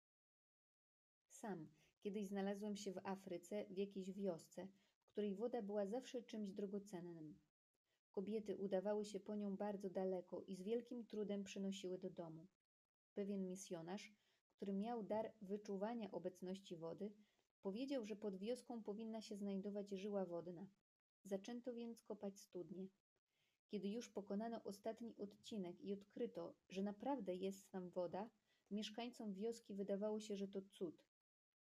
Speaker 1: Sam kiedyś znalazłem się w Afryce, w jakiejś wiosce, w której woda była zawsze czymś drogocennym. Kobiety udawały się po nią bardzo daleko i z wielkim trudem przynosiły do domu. Pewien misjonarz, który miał dar wyczuwania obecności wody, powiedział, że pod wioską powinna się znajdować żyła wodna. Zaczęto więc kopać studnie. Kiedy już pokonano ostatni odcinek i odkryto, że naprawdę jest tam woda, mieszkańcom wioski wydawało się, że to cud.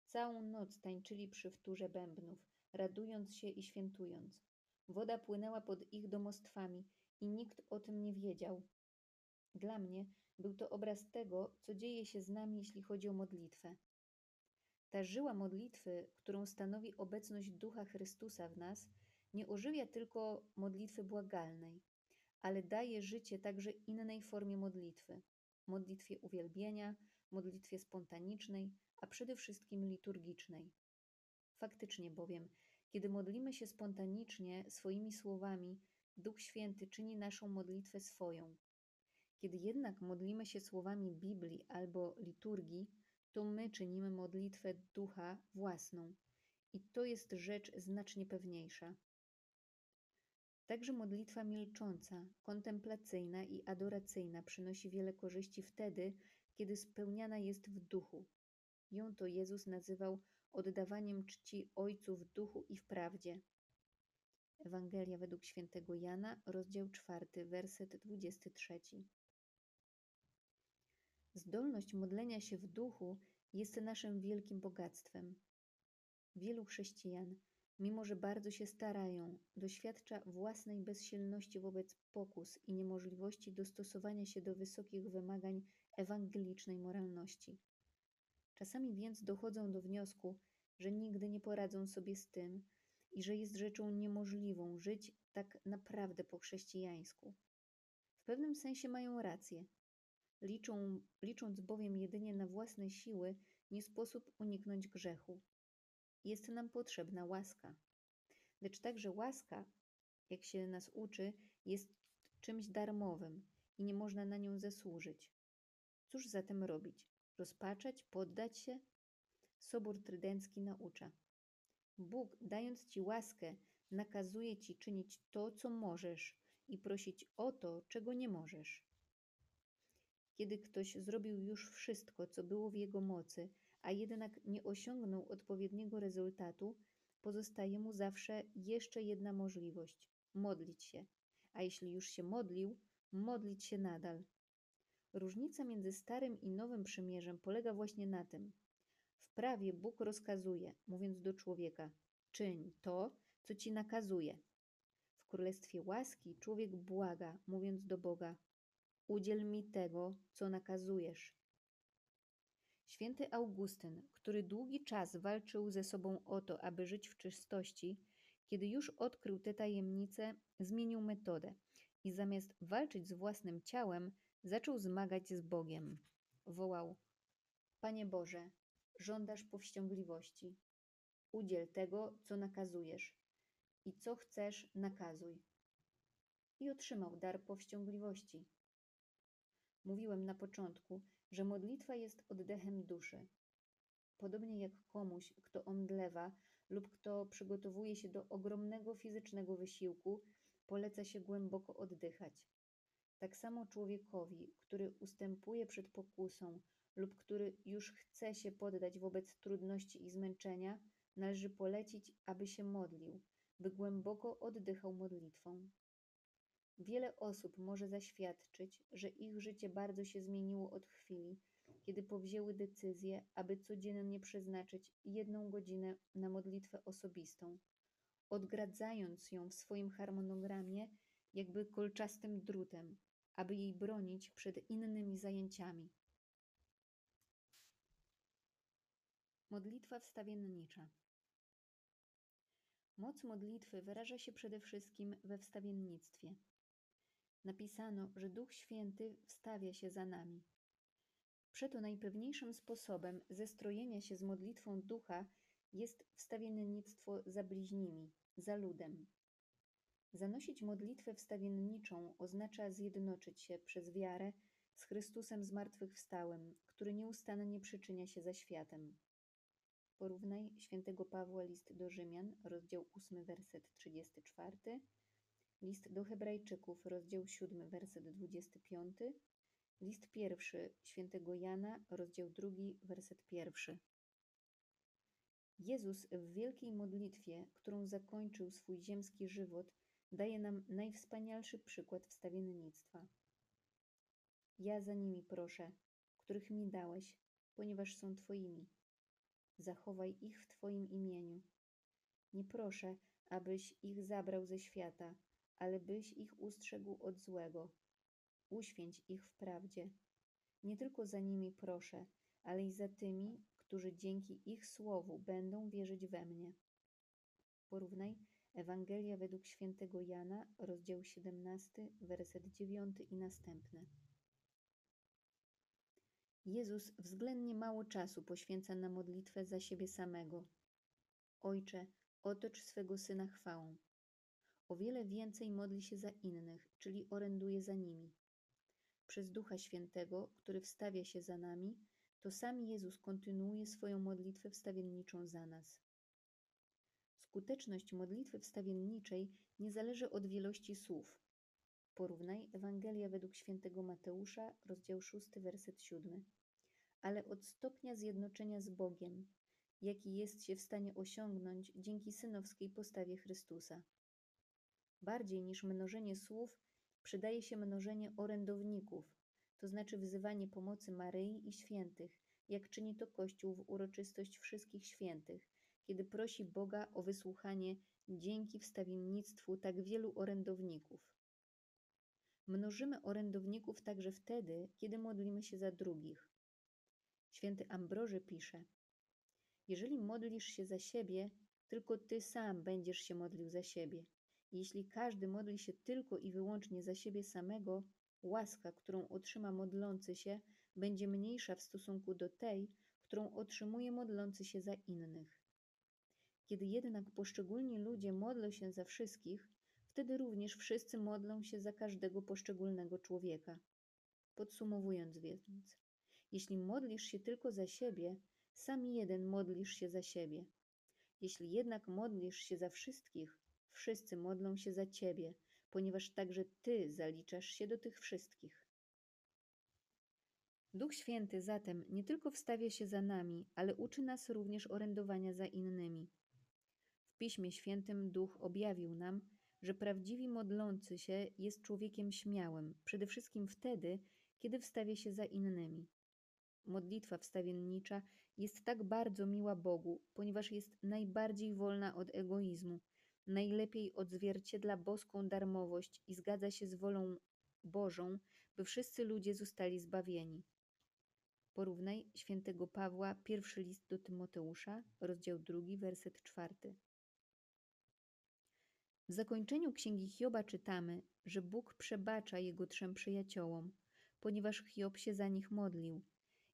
Speaker 1: Całą noc tańczyli przy wtórze bębnów, radując się i świętując. Woda płynęła pod ich domostwami i nikt o tym nie wiedział. Dla mnie był to obraz tego, co dzieje się z nami, jeśli chodzi o modlitwę. Ta żyła modlitwy, którą stanowi obecność Ducha Chrystusa w nas, nie ożywia tylko modlitwy błagalnej, ale daje życie także innej formie modlitwy modlitwie uwielbienia, modlitwie spontanicznej, a przede wszystkim liturgicznej. Faktycznie bowiem, kiedy modlimy się spontanicznie swoimi słowami, Duch Święty czyni naszą modlitwę swoją. Kiedy jednak modlimy się słowami Biblii albo liturgii, to my czynimy modlitwę ducha własną i to jest rzecz znacznie pewniejsza. Także modlitwa milcząca, kontemplacyjna i adoracyjna przynosi wiele korzyści wtedy, kiedy spełniana jest w duchu. Ją to Jezus nazywał oddawaniem czci Ojcu w duchu i w prawdzie. Ewangelia według świętego Jana, rozdział 4, werset 23. Zdolność modlenia się w duchu jest naszym wielkim bogactwem. Wielu chrześcijan, mimo że bardzo się starają, doświadcza własnej bezsilności wobec pokus i niemożliwości dostosowania się do wysokich wymagań ewangelicznej moralności. Czasami więc dochodzą do wniosku, że nigdy nie poradzą sobie z tym i że jest rzeczą niemożliwą żyć tak naprawdę po chrześcijańsku. W pewnym sensie mają rację. Liczą, licząc bowiem jedynie na własne siły, nie sposób uniknąć grzechu. Jest nam potrzebna łaska. Lecz także łaska, jak się nas uczy, jest czymś darmowym i nie można na nią zasłużyć. Cóż zatem robić? Rozpaczać, poddać się? Sobór Trydencki naucza. Bóg, dając ci łaskę, nakazuje ci czynić to, co możesz i prosić o to, czego nie możesz. Kiedy ktoś zrobił już wszystko, co było w jego mocy, a jednak nie osiągnął odpowiedniego rezultatu, pozostaje mu zawsze jeszcze jedna możliwość modlić się. A jeśli już się modlił, modlić się nadal. Różnica między Starym i Nowym Przymierzem polega właśnie na tym. W prawie Bóg rozkazuje, mówiąc do człowieka: czyń to, co ci nakazuje. W królestwie łaski człowiek błaga, mówiąc do Boga: udziel mi tego, co nakazujesz. Święty Augustyn, który długi czas walczył ze sobą o to, aby żyć w czystości, kiedy już odkrył te tajemnice, zmienił metodę i zamiast walczyć z własnym ciałem, zaczął zmagać z Bogiem. Wołał: Panie Boże, żądasz powściągliwości. Udziel tego, co nakazujesz, i co chcesz, nakazuj. I otrzymał dar powściągliwości. Mówiłem na początku, że modlitwa jest oddechem duszy. Podobnie jak komuś, kto omdlewa lub kto przygotowuje się do ogromnego fizycznego wysiłku, poleca się głęboko oddychać. Tak samo człowiekowi, który ustępuje przed pokusą lub który już chce się poddać wobec trudności i zmęczenia, należy polecić, aby się modlił, by głęboko oddychał modlitwą. Wiele osób może zaświadczyć, że ich życie bardzo się zmieniło od chwili, kiedy powzięły decyzję, aby codziennie przeznaczyć jedną godzinę na modlitwę osobistą, odgradzając ją w swoim harmonogramie jakby kolczastym drutem, aby jej bronić przed innymi zajęciami. Modlitwa wstawiennicza. Moc modlitwy wyraża się przede wszystkim we wstawiennictwie. Napisano, że Duch Święty wstawia się za nami. Przeto najpewniejszym sposobem zestrojenia się z modlitwą Ducha jest wstawiennictwo za bliźnimi, za ludem. Zanosić modlitwę wstawienniczą oznacza zjednoczyć się przez wiarę z Chrystusem zmartwychwstałym, który nieustannie przyczynia się za światem. Porównaj świętego Pawła list do Rzymian, rozdział 8, werset 34, list do Hebrajczyków, rozdział 7, werset 25, list pierwszy świętego Jana, rozdział 2, werset 1. Jezus w wielkiej modlitwie, którą zakończył swój ziemski żywot, daje nam najwspanialszy przykład wstawiennictwa. Ja za nimi proszę, których mi dałeś, ponieważ są Twoimi. Zachowaj ich w Twoim imieniu. Nie proszę, abyś ich zabrał ze świata, ale byś ich ustrzegł od złego. Uświęć ich w prawdzie. Nie tylko za nimi proszę, ale i za tymi, którzy dzięki ich słowu będą wierzyć we mnie. Porównaj Ewangelia według świętego Jana, rozdział 17, werset 9 i następne. Jezus względnie mało czasu poświęca na modlitwę za siebie samego. Ojcze, otocz swego syna chwałą. O wiele więcej modli się za innych, czyli oręduje za nimi. Przez Ducha Świętego, który wstawia się za nami, to sam Jezus kontynuuje swoją modlitwę wstawienniczą za nas. Skuteczność modlitwy wstawienniczej nie zależy od wielości słów. Porównaj Ewangelia według świętego Mateusza, rozdział 6, werset 7, ale od stopnia zjednoczenia z Bogiem, jaki jest się w stanie osiągnąć dzięki synowskiej postawie Chrystusa. Bardziej niż mnożenie słów przydaje się mnożenie orędowników, to znaczy wzywanie pomocy Maryi i świętych, jak czyni to Kościół w uroczystość wszystkich świętych, kiedy prosi Boga o wysłuchanie dzięki wstawiennictwu tak wielu orędowników. Mnożymy orędowników także wtedy, kiedy modlimy się za drugich. Święty Ambroży pisze: Jeżeli modlisz się za siebie, tylko ty sam będziesz się modlił za siebie. Jeśli każdy modli się tylko i wyłącznie za siebie samego, łaska, którą otrzyma modlący się, będzie mniejsza w stosunku do tej, którą otrzymuje modlący się za innych. Kiedy jednak poszczególni ludzie modlą się za wszystkich, wtedy również wszyscy modlą się za każdego poszczególnego człowieka. Podsumowując więc, jeśli modlisz się tylko za siebie, sam jeden modlisz się za siebie. Jeśli jednak modlisz się za wszystkich, wszyscy modlą się za ciebie, ponieważ także ty zaliczasz się do tych wszystkich. Duch Święty zatem nie tylko wstawia się za nami, ale uczy nas również orędowania za innymi. W Piśmie Świętym Duch objawił nam, że prawdziwi modlący się jest człowiekiem śmiałym, przede wszystkim wtedy, kiedy wstawia się za innymi. Modlitwa wstawiennicza jest tak bardzo miła Bogu, ponieważ jest najbardziej wolna od egoizmu, najlepiej odzwierciedla boską darmowość i zgadza się z wolą Bożą, by wszyscy ludzie zostali zbawieni. Porównaj świętego Pawła, pierwszy list do Tymoteusza, rozdział drugi, werset czwarty. W zakończeniu księgi Hioba czytamy, że Bóg przebacza jego trzem przyjaciołom, ponieważ Hiob się za nich modlił,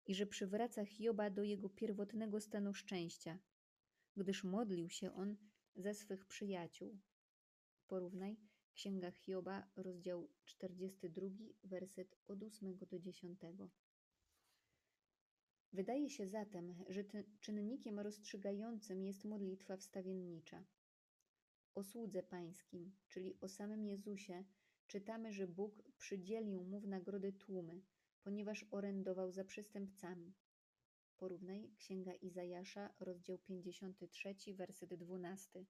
Speaker 1: i że przywraca Hioba do jego pierwotnego stanu szczęścia, gdyż modlił się on ze swych przyjaciół. Porównaj Księga Hioba, rozdział 42, werset od 8 do 10. Wydaje się zatem, że czynnikiem rozstrzygającym jest modlitwa wstawiennicza. O słudze pańskim, czyli o samym Jezusie, czytamy, że Bóg przydzielił mu w nagrody tłumy, ponieważ orędował za przestępcami. Porównaj Księga Izajasza, rozdział 53, werset 12.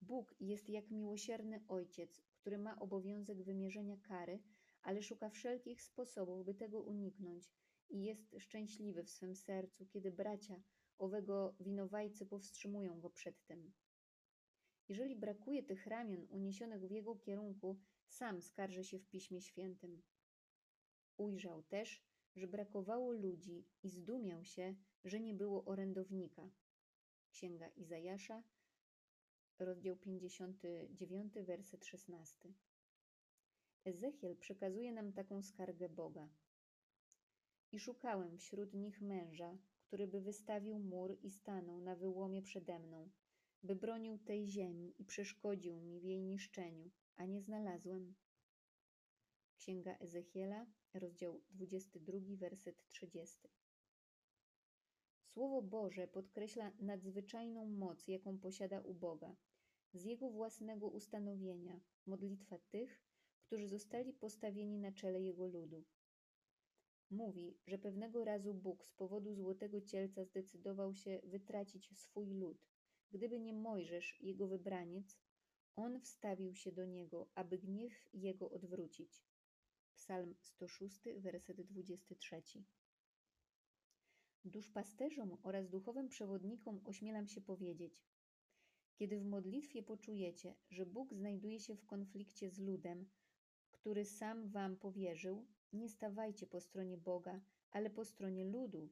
Speaker 1: Bóg jest jak miłosierny ojciec, który ma obowiązek wymierzenia kary, ale szuka wszelkich sposobów, by tego uniknąć i jest szczęśliwy w swym sercu, kiedy bracia owego winowajcy powstrzymują go przed tym. Jeżeli brakuje tych ramion uniesionych w jego kierunku, sam skarży się w Piśmie Świętym. Ujrzał też, że brakowało ludzi i zdumiał się, że nie było orędownika. Księga Izajasza, rozdział 59, werset 16. Ezechiel przekazuje nam taką skargę Boga. I szukałem wśród nich męża, który by wystawił mur i stanął na wyłomie przede mną, by bronił tej ziemi i przeszkodził mi w jej niszczeniu, a nie znalazłem. Księga Ezechiela, rozdział 22, werset 30. Słowo Boże podkreśla nadzwyczajną moc, jaką posiada u Boga, z Jego własnego ustanowienia, modlitwa tych, którzy zostali postawieni na czele Jego ludu. Mówi, że pewnego razu Bóg z powodu złotego cielca zdecydował się wytracić swój lud. Gdyby nie Mojżesz, jego wybraniec, on wstawił się do niego, aby gniew jego odwrócić. Psalm 106, werset 23. Duszpasterzom oraz duchowym przewodnikom ośmielam się powiedzieć: Kiedy w modlitwie poczujecie, że Bóg znajduje się w konflikcie z ludem, który sam wam powierzył, nie stawajcie po stronie Boga, ale po stronie ludu.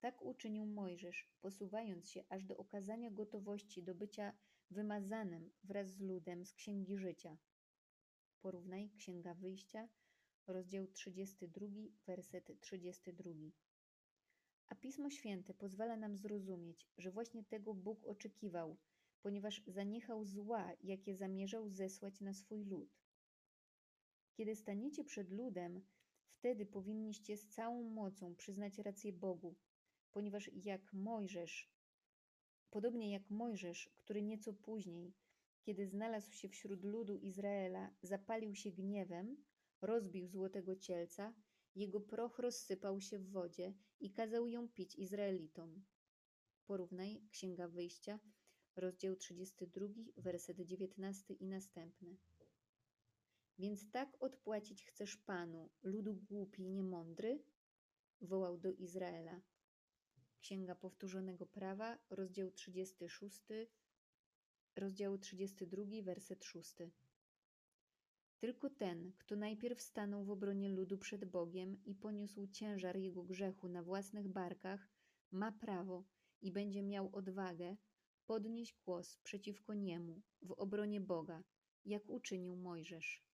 Speaker 1: Tak uczynił Mojżesz, posuwając się aż do okazania gotowości do bycia wymazanym wraz z ludem z Księgi Życia. Porównaj Księga Wyjścia, rozdział 32, werset 32. A Pismo Święte pozwala nam zrozumieć, że właśnie tego Bóg oczekiwał, ponieważ zaniechał zła, jakie zamierzał zesłać na swój lud. Kiedy staniecie przed ludem, wtedy powinniście z całą mocą przyznać rację Bogu, ponieważ jak Mojżesz, podobnie jak Mojżesz, który nieco później, kiedy znalazł się wśród ludu Izraela, zapalił się gniewem, rozbił złotego cielca, jego proch rozsypał się w wodzie i kazał ją pić Izraelitom. Porównaj Księga Wyjścia, rozdział 32, werset 19 i następne. Więc tak odpłacić chcesz Panu, ludu głupi i niemądry? wołał do Izraela. Księga Powtórzonego Prawa, rozdział 36, rozdział 32, werset 6. Tylko ten, kto najpierw stanął w obronie ludu przed Bogiem i poniósł ciężar jego grzechu na własnych barkach, ma prawo i będzie miał odwagę podnieść głos przeciwko niemu w obronie Boga, jak uczynił Mojżesz.